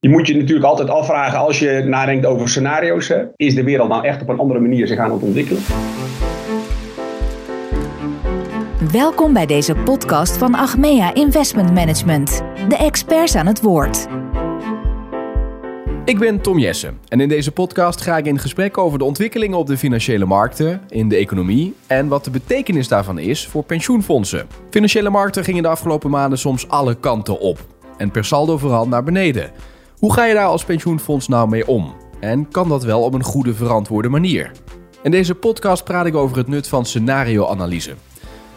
Je moet je natuurlijk altijd afvragen als je nadenkt over scenario's. Hè, is de wereld nou echt op een andere manier zich aan het ontwikkelen? Welkom bij deze podcast van Achmea Investment Management. De experts aan het woord. Ik ben Tom Jessen en in deze podcast ga ik in gesprek over de ontwikkelingen op de financiële markten, in de economie en wat de betekenis daarvan is voor pensioenfondsen. Financiële markten gingen de afgelopen maanden soms alle kanten op en per saldo vooral naar beneden. Hoe ga je daar als pensioenfonds nou mee om? En kan dat wel op een goede, verantwoorde manier? In deze podcast praat ik over het nut van scenario-analyse.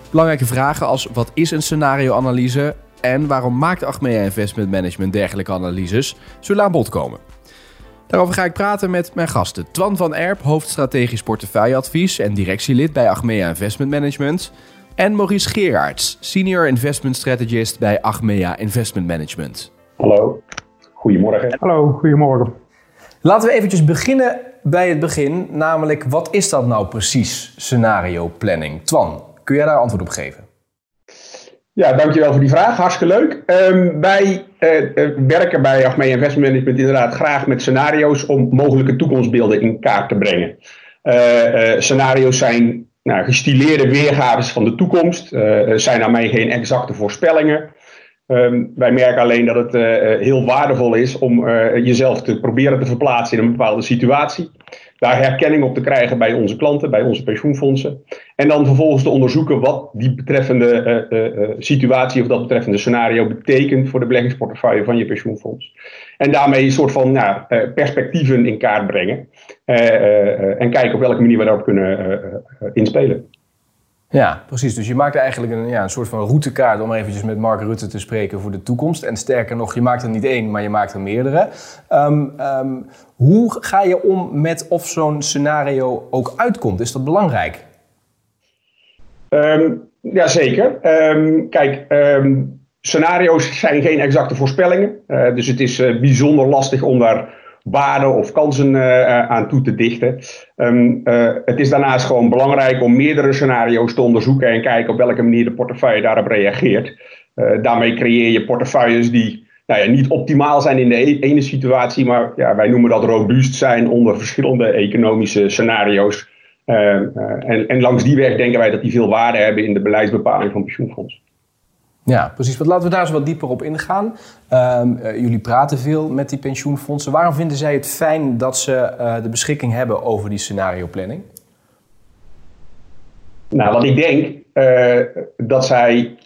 Belangrijke vragen als wat is een scenario-analyse en waarom maakt Achmea Investment Management dergelijke analyses zullen aan bod komen. Daarover ga ik praten met mijn gasten. Twan van Erp, hoofd strategisch portefeuilleadvies en directielid bij Achmea Investment Management. En Maurice Geeraerts, senior investment strategist bij Achmea Investment Management. Hallo. Goedemorgen. Hallo, goedemorgen. Laten we eventjes beginnen bij het begin, namelijk wat is dat nou precies, scenario planning? Twan, kun jij daar antwoord op geven? Ja, dankjewel voor die vraag. Hartstikke leuk. Um, wij uh, werken bij Achmea Investment Management inderdaad graag met scenario's om mogelijke toekomstbeelden in kaart te brengen. Uh, scenario's zijn nou, gestileerde weergaves van de toekomst, zijn naar mij geen exacte voorspellingen. Um, wij merken alleen dat het uh, heel waardevol is om uh, jezelf te proberen te verplaatsen in een bepaalde situatie. Daar herkenning op te krijgen bij onze klanten, bij onze pensioenfondsen. En dan vervolgens te onderzoeken wat die betreffende situatie of dat betreffende scenario betekent voor de beleggingsportefeuille van je pensioenfonds. En daarmee een soort van nou, perspectieven in kaart brengen. en kijken op welke manier we daarop kunnen inspelen. Ja, precies. Dus je maakt eigenlijk een, ja, een soort van routekaart om eventjes met Mark Rutte te spreken voor de toekomst. En sterker nog, je maakt er niet één, maar je maakt er meerdere. Um, um, hoe ga je om met of zo'n scenario ook uitkomt? Is dat belangrijk? Um, Jazeker. kijk, scenario's zijn geen exacte voorspellingen. Uh, dus het is uh, bijzonder lastig om daar waarden of kansen uh, aan toe te dichten. Um, uh, het is daarnaast gewoon belangrijk om meerdere scenario's te onderzoeken en kijken op welke manier de portefeuille daarop reageert. Daarmee creëer je portefeuilles die nou ja, niet optimaal zijn in de e-, ene situatie, maar ja, wij noemen dat robuust zijn onder verschillende economische scenario's. En, en langs die weg denken wij dat die veel waarde hebben in de beleidsbepaling van pensioenfonds. Ja, precies. Want laten we daar eens wat dieper op ingaan. Um, uh, jullie praten veel met die pensioenfondsen. Waarom vinden zij het fijn dat ze uh, de beschikking hebben over die scenario planning? Nou, wat ik denk, uh, dat zij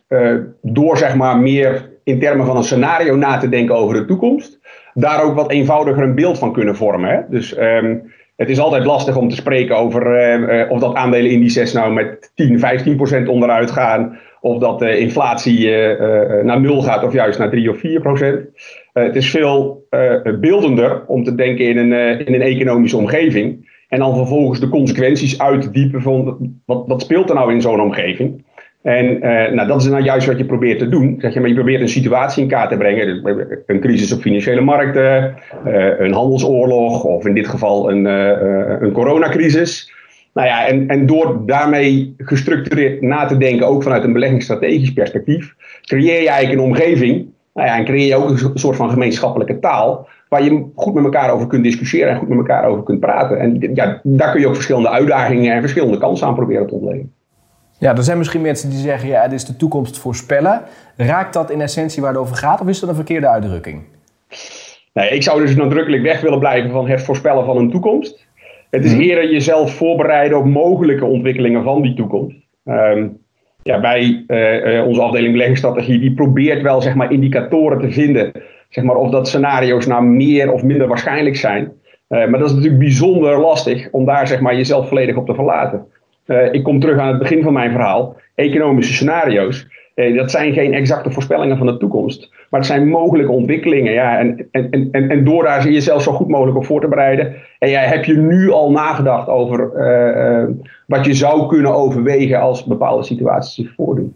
door zeg maar meer in termen van een scenario na te denken over de toekomst, daar ook wat eenvoudiger een beeld van kunnen vormen. Hè? Dus um, het is altijd lastig om te spreken over of dat aandelenindices nou met 10, 15 procent onderuit gaan of dat de inflatie uh, naar nul gaat of juist naar 3 of 4 procent. Uh, het is veel beeldender om te denken in een, in een economische omgeving. En dan vervolgens de consequenties uit te diepen van wat, wat speelt er nou in zo'n omgeving. En nou, dat is nou juist wat je probeert te doen. Zeg je, maar je probeert een situatie in kaart te brengen. Dus een crisis op financiële markten, een handelsoorlog of in dit geval een, een coronacrisis. Nou ja, en, en door daarmee gestructureerd na te denken, ook vanuit een beleggingsstrategisch perspectief, creëer je eigenlijk een omgeving. Nou ja, en creëer je ook een soort van gemeenschappelijke taal. Waar je goed met elkaar over kunt discussiëren en goed met elkaar over kunt praten. En ja, daar kun je ook verschillende uitdagingen en verschillende kansen aan proberen te ontleden. Ja, er zijn misschien mensen die zeggen, ja, dit is de toekomst voorspellen. Raakt dat in essentie waar het over gaat of is dat een verkeerde uitdrukking? Nee, ik zou dus nadrukkelijk weg willen blijven van het voorspellen van een toekomst. Het is mhm. eerder jezelf voorbereiden op mogelijke ontwikkelingen van die toekomst. Um, ja, bij uh, onze afdeling beleggingsstrategie, die probeert wel zeg maar, indicatoren te vinden. Zeg maar, of dat scenario's nou meer of minder waarschijnlijk zijn. Uh, maar dat is natuurlijk bijzonder lastig om daar zeg maar, jezelf volledig op te verlaten. Uh, ik kom terug aan het begin van mijn verhaal. Economische scenario's. Uh, dat zijn geen exacte voorspellingen van de toekomst. Maar het zijn mogelijke ontwikkelingen. Ja, en, en, en, en door daar jezelf zo goed mogelijk op voor te bereiden. En jij heb je nu al nagedacht over uh, wat je zou kunnen overwegen als bepaalde situaties zich voordoen.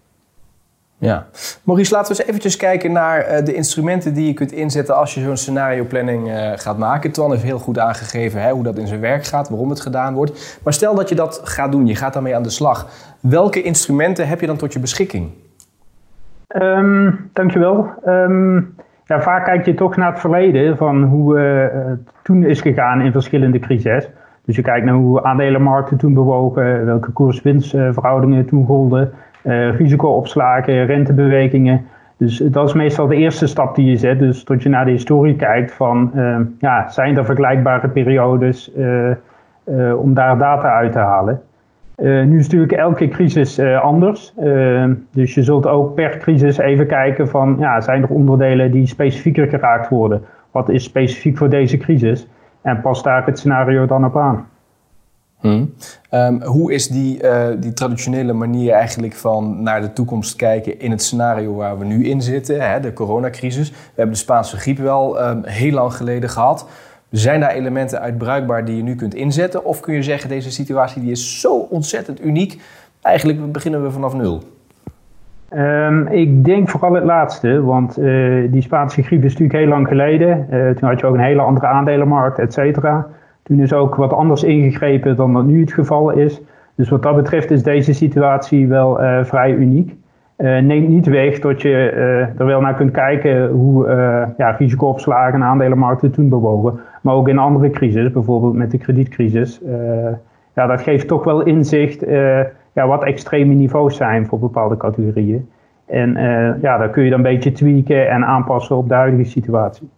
Ja. Maurice, laten we eens eventjes kijken naar uh, de instrumenten die je kunt inzetten als je zo'n scenario planning uh, gaat maken. Twan heeft heel goed aangegeven hè, hoe dat in zijn werk gaat, waarom het gedaan wordt. Maar stel dat je dat gaat doen, je gaat daarmee aan de slag. Welke instrumenten heb je dan tot je beschikking? Um, dankjewel. Um, ja, vaak kijk je toch naar het verleden van hoe het toen is gegaan in verschillende crises. Dus je kijkt naar hoe aandelenmarkten toen bewogen, welke koers-winstverhoudingen toen golden, risicoopslagen, rentebewegingen. Dus dat is meestal de eerste stap die je zet. Dus dat je naar de historie kijkt van, ja, zijn er vergelijkbare periodes om daar data uit te halen. Nu is natuurlijk elke crisis anders. Uh, dus je zult ook per crisis even kijken van, ja, zijn er onderdelen die specifieker geraakt worden? Wat is specifiek voor deze crisis? En pas daar het scenario dan op aan. Hmm. Um, hoe is die, die traditionele manier eigenlijk van naar de toekomst kijken in het scenario waar we nu in zitten, hè, de coronacrisis? We hebben de Spaanse griep wel um, heel lang geleden gehad. Zijn daar elementen uit bruikbaar die je nu kunt inzetten? Of kun je zeggen, deze situatie die is zo ontzettend uniek, eigenlijk beginnen we vanaf nul? Um, ik denk vooral het laatste, want uh, die Spaanse griep is natuurlijk heel lang geleden. Uh, toen had je ook een hele andere aandelenmarkt, et cetera. Toen is ook wat anders ingegrepen dan dat nu het geval is. Dus wat dat betreft is deze situatie wel uh, vrij uniek. Uh, neemt niet weg dat je uh, er wel naar kunt kijken hoe ja, risicoopslagen en aandelenmarkten toen bewogen. Maar ook in andere crisis, bijvoorbeeld met de kredietcrisis. ja, dat geeft toch wel inzicht ja, wat extreme niveaus zijn voor bepaalde categorieën. En ja, daar kun je dan een beetje tweaken en aanpassen op de huidige situatie.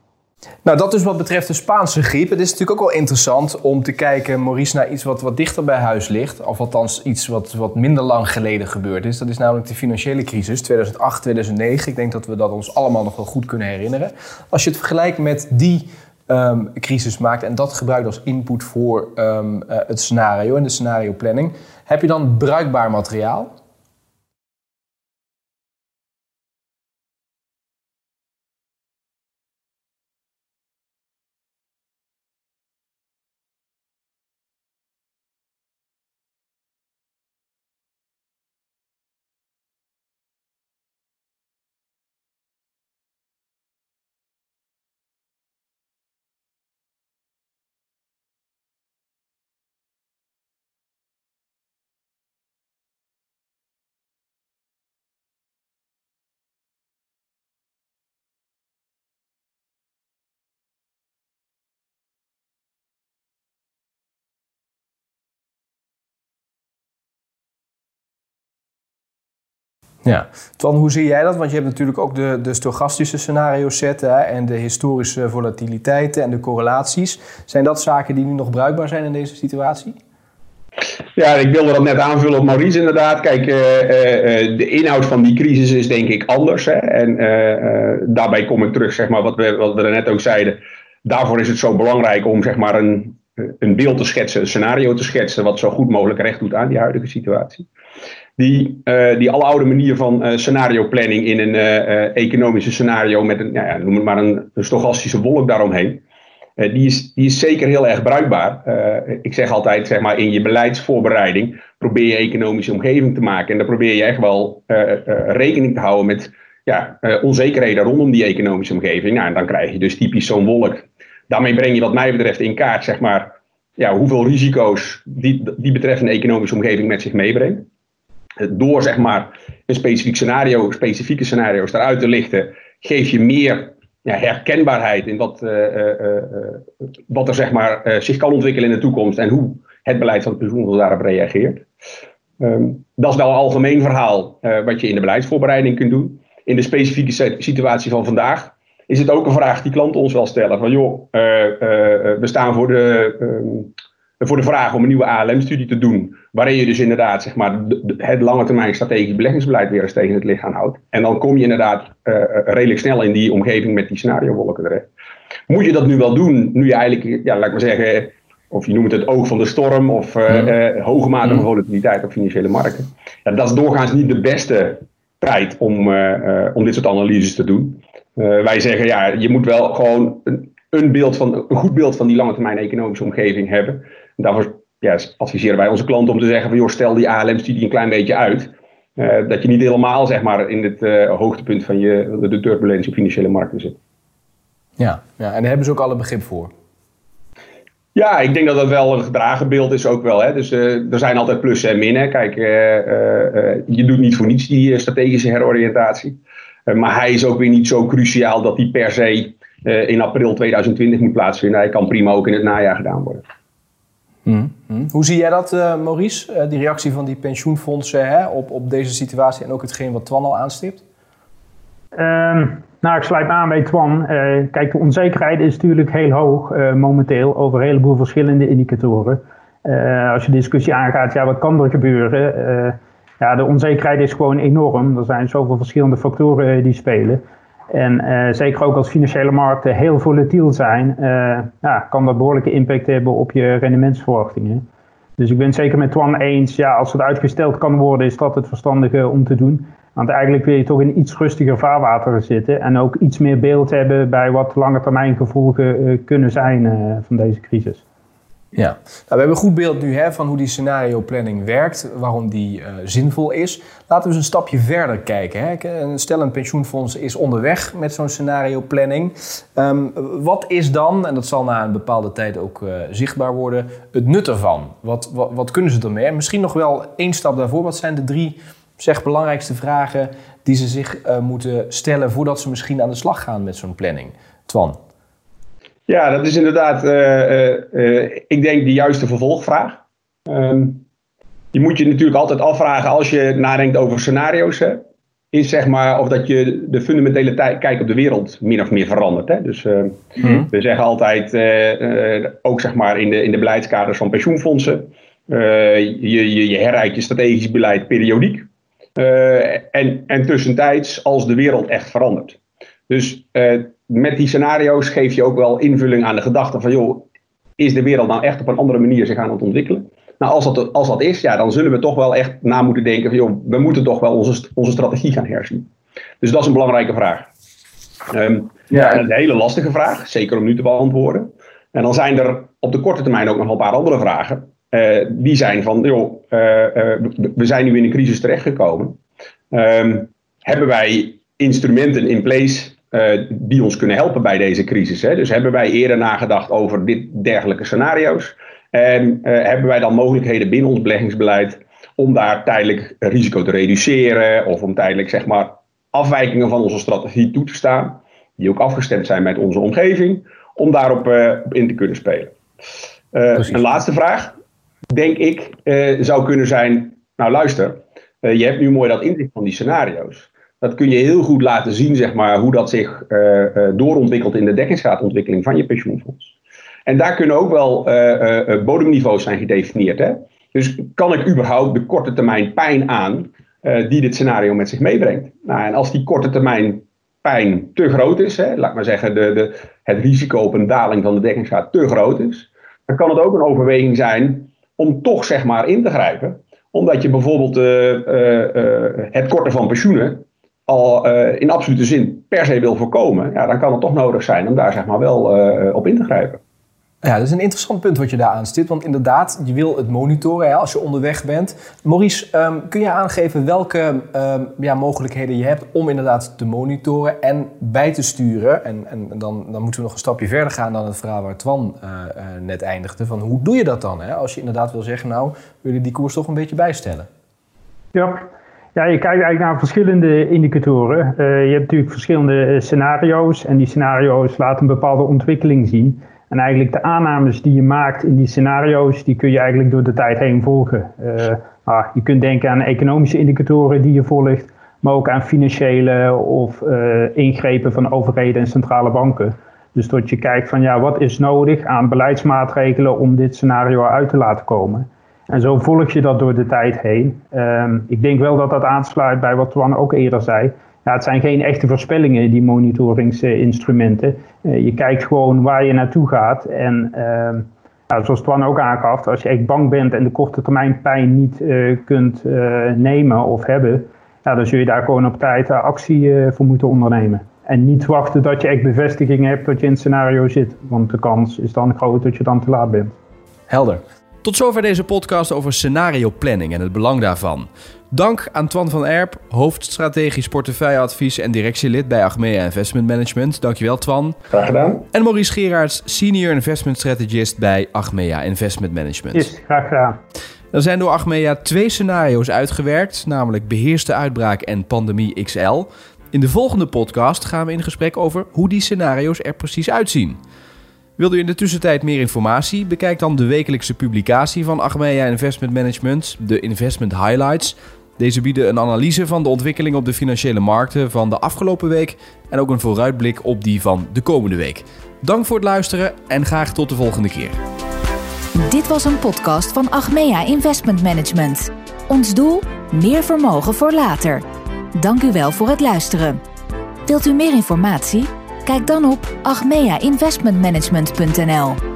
Nou, dat is wat betreft de Spaanse griep. Het is natuurlijk ook wel interessant om te kijken, Maurice, naar iets wat wat dichter bij huis ligt. Of althans iets wat, wat minder lang geleden gebeurd is. Dat is namelijk de financiële crisis 2008, 2009. Ik denk dat we dat ons allemaal nog wel goed kunnen herinneren. Als je het vergelijkt met die um, crisis maakt en dat gebruikt als input voor um, uh, het scenario en de scenario planning, heb je dan bruikbaar materiaal? Ja, Twan, hoe zie jij dat? Want je hebt natuurlijk ook de, de stochastische scenario's zetten en de historische volatiliteiten en de correlaties. Zijn dat zaken die nu nog bruikbaar zijn in deze situatie? Ja, ik wilde dat net aanvullen op Maurice inderdaad. Kijk, uh, uh, de inhoud van die crisis is denk ik anders. Hè? En uh, daarbij kom ik terug, zeg maar, wat we, wat we net ook zeiden. Daarvoor is het zo belangrijk om zeg maar, een, een beeld te schetsen, een scenario te schetsen, wat zo goed mogelijk recht doet aan die huidige situatie die, uh, die oude manier van uh, scenario planning in een uh, economische scenario met een, ja, noem het maar een, een stochastische wolk daaromheen. die, is, die is zeker heel erg bruikbaar. ik zeg altijd, zeg maar, in je beleidsvoorbereiding probeer je economische omgeving te maken. En dan probeer je echt wel rekening te houden met ja, onzekerheden rondom die economische omgeving. Nou, en dan krijg je dus typisch zo'n wolk. Daarmee breng je wat mij betreft in kaart, zeg maar, ja, hoeveel risico's die, die betreffende economische omgeving met zich meebrengt door zeg maar een specifiek scenario, specifieke scenario's eruit te lichten, geef je meer ja, herkenbaarheid in wat, uh, uh, uh, wat er zeg maar, zich kan ontwikkelen in de toekomst en hoe het beleid van het pensioenfonds daarop reageert. Um, dat is wel een algemeen verhaal wat je in de beleidsvoorbereiding kunt doen. In de specifieke situatie van vandaag is het ook een vraag die klanten ons wel stellen. Van joh, we staan voor de, um, voor de vraag om een nieuwe ALM-studie te doen. Waarin je dus inderdaad zeg maar, het lange termijn strategisch beleggingsbeleid weer eens tegen het licht houdt. En dan kom je inderdaad uh, redelijk snel in die omgeving met die scenario-wolken terecht. Moet je dat nu wel doen, nu je eigenlijk, ja, laat ik maar zeggen, of je noemt het oog van de storm of uh, uh, hoge mate van volatiliteit op financiële markten. Ja, dat is doorgaans niet de beste tijd om, om dit soort analyses te doen. wij zeggen, ja, je moet wel gewoon een, een, beeld van, een goed beeld van die lange termijn economische omgeving hebben. Daarvoor ja, adviseren wij onze klanten om te zeggen van joh, stel die ALM-studie een klein beetje uit. Uh, dat je niet helemaal zeg maar, in het uh, hoogtepunt van je, de turbulentie op financiële markten zit. Ja, ja, en daar hebben ze ook alle begrip voor. Ja, ik denk dat dat wel een gedragen beeld is ook wel. Hè. Dus uh, er zijn altijd plussen en minnen. Kijk, je doet niet voor niets die strategische heroriëntatie. maar hij is ook weer niet zo cruciaal dat die per se in april 2020 moet plaatsvinden. Hij kan prima ook in het najaar gedaan worden. Hmm, hmm. Hoe zie jij dat, Maurice? die reactie van die pensioenfondsen hè, op, op deze situatie en ook hetgeen wat Twan al aanstipt? Um, nou, ik sluit me aan bij Twan. kijk, de onzekerheid is natuurlijk heel hoog momenteel over een heleboel verschillende indicatoren. Uh, als je discussie aangaat, ja, wat kan er gebeuren? Uh, ja, de onzekerheid is gewoon enorm. Er zijn zoveel verschillende factoren eh, die spelen. En uh, zeker ook als financiële markten heel volatiel zijn, ja, kan dat behoorlijke impact hebben op je rendementsverwachtingen. Dus ik ben het zeker met Twan eens, ja, als het uitgesteld kan worden, is dat het verstandige om te doen. Want eigenlijk wil je toch in iets rustiger vaarwater zitten en ook iets meer beeld hebben bij wat lange termijn gevolgen kunnen zijn van deze crisis. Ja, nou, we hebben een goed beeld nu hè, van hoe die scenario planning werkt, waarom die uh, zinvol is. Laten we eens een stapje verder kijken. Hè. Stel een pensioenfonds is onderweg met zo'n scenario planning. Um, wat is dan, en dat zal na een bepaalde tijd ook uh, zichtbaar worden, het nut ervan? Wat, wat, kunnen ze ermee? misschien nog wel één stap daarvoor. Wat zijn de drie zeg, belangrijkste vragen die ze zich moeten stellen voordat ze misschien aan de slag gaan met zo'n planning? Twan? Ja, dat is inderdaad, uh, uh, ik denk, de juiste vervolgvraag. Um, je moet je natuurlijk altijd afvragen als je nadenkt over scenario's. Hè, is zeg maar of dat je de fundamentele kijk op de wereld min of meer verandert. Hè? Dus uh, hmm. we zeggen altijd, ook zeg maar in de, in de beleidskaders van pensioenfondsen, je, je, je herrijdt je strategisch beleid periodiek. en, en tussentijds als de wereld echt verandert. Dus met die scenario's geef je ook wel invulling aan de gedachte van, joh, is de wereld nou echt op een andere manier zich aan het ontwikkelen? Nou, als dat, als dat is, ja, dan zullen we toch wel echt na moeten denken van, joh, we moeten toch wel onze, onze strategie gaan herzien. Dus dat is een belangrijke vraag. Um, ja. een hele lastige vraag, zeker om nu te beantwoorden. En dan zijn er op de korte termijn ook nog een paar andere vragen. Uh, die zijn van, joh, uh, uh, we zijn nu in een crisis terechtgekomen. Um, hebben wij instrumenten in place uh, die ons kunnen helpen bij deze crisis. Hè. Dus hebben wij eerder nagedacht over dit dergelijke scenario's. En uh, hebben wij dan mogelijkheden binnen ons beleggingsbeleid om daar tijdelijk risico te reduceren of om tijdelijk zeg maar afwijkingen van onze strategie toe te staan, die ook afgestemd zijn met onze omgeving, om daarop uh, in te kunnen spelen. een laatste vraag, denk ik, zou kunnen zijn, nou luister, je hebt nu mooi dat inzicht van die scenario's dat kun je heel goed laten zien, zeg maar, hoe dat zich uh, uh, doorontwikkelt in de dekkingsgraadontwikkeling van je pensioenfonds. En daar kunnen ook wel uh, bodemniveaus zijn gedefinieerd. Hè? Dus kan ik überhaupt de korte termijn pijn aan die dit scenario met zich meebrengt? Nou, en als die korte termijn pijn te groot is, hè, laat maar zeggen, de, de, het risico op een daling van de dekkingsgraad te groot is, dan kan het ook een overweging zijn om toch zeg maar in te grijpen omdat je bijvoorbeeld het korten van pensioenen al uh, in absolute zin per se wil voorkomen, ja, dan kan het toch nodig zijn om daar zeg maar wel uh, op in te grijpen. Ja, dat is een interessant punt wat je daar aanstipt. Want inderdaad, je wil het monitoren hè, als je onderweg bent. Maurice, um, kun je aangeven welke um, ja, mogelijkheden je hebt om inderdaad te monitoren en bij te sturen? En, en dan, dan moeten we nog een stapje verder gaan dan het verhaal waar Twan uh, uh, net eindigde. Van hoe doe je dat dan? Hè? Als je inderdaad wil zeggen, nou, wil je die koers toch een beetje bijstellen? Ja, ja, je kijkt eigenlijk naar verschillende indicatoren. Uh, je hebt natuurlijk verschillende eh, scenario's en die scenario's laten een bepaalde ontwikkeling zien. En eigenlijk de aannames die je maakt in die scenario's, die kun je eigenlijk door de tijd heen volgen. Uh, nou, je kunt denken aan economische indicatoren die je volgt, maar ook aan financiële of ingrepen van overheden en centrale banken. Dus dat je kijkt van ja, wat is nodig aan beleidsmaatregelen om dit scenario uit te laten komen. En zo volg je dat door de tijd heen. Um, ik denk wel dat dat aansluit bij wat Twan ook eerder zei. Ja, het zijn geen echte voorspellingen, die monitoringsinstrumenten. Uh, je kijkt gewoon waar je naartoe gaat. En uh, zoals Twan ook aangaf, als je echt bang bent en de korte termijn pijn niet uh, kunt eh, nemen of hebben, dan zul je daar gewoon op tijd actie voor moeten ondernemen. En niet wachten dat je echt bevestiging hebt dat je in het scenario zit. Want de kans is dan groot dat je dan te laat bent. Helder. Tot zover deze podcast over scenario planning en het belang daarvan. Dank aan Twan van Erp, hoofdstrategisch portefeuilleadvies en directielid bij Achmea Investment Management. Dankjewel Twan. Graag gedaan. En Maurice Gerards, senior investment strategist bij Achmea Investment Management. Yes, graag gedaan. Er zijn door Achmea twee scenario's uitgewerkt, namelijk beheerste uitbraak en pandemie XL. In de volgende podcast gaan we in gesprek over hoe die scenario's er precies uitzien. Wilt u in de tussentijd meer informatie? Bekijk dan de wekelijkse publicatie van Achmea Investment Management, de Investment Highlights. Deze bieden een analyse van de ontwikkeling op de financiële markten van de afgelopen week en ook een vooruitblik op die van de komende week. Dank voor het luisteren en graag tot de volgende keer. Dit was een podcast van Achmea Investment Management. Ons doel? Meer vermogen voor later. Dank u wel voor het luisteren. Wilt u meer informatie? Kijk dan op achmeainvestmentmanagement.nl.